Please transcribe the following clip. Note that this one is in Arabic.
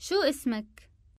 شو اسمك؟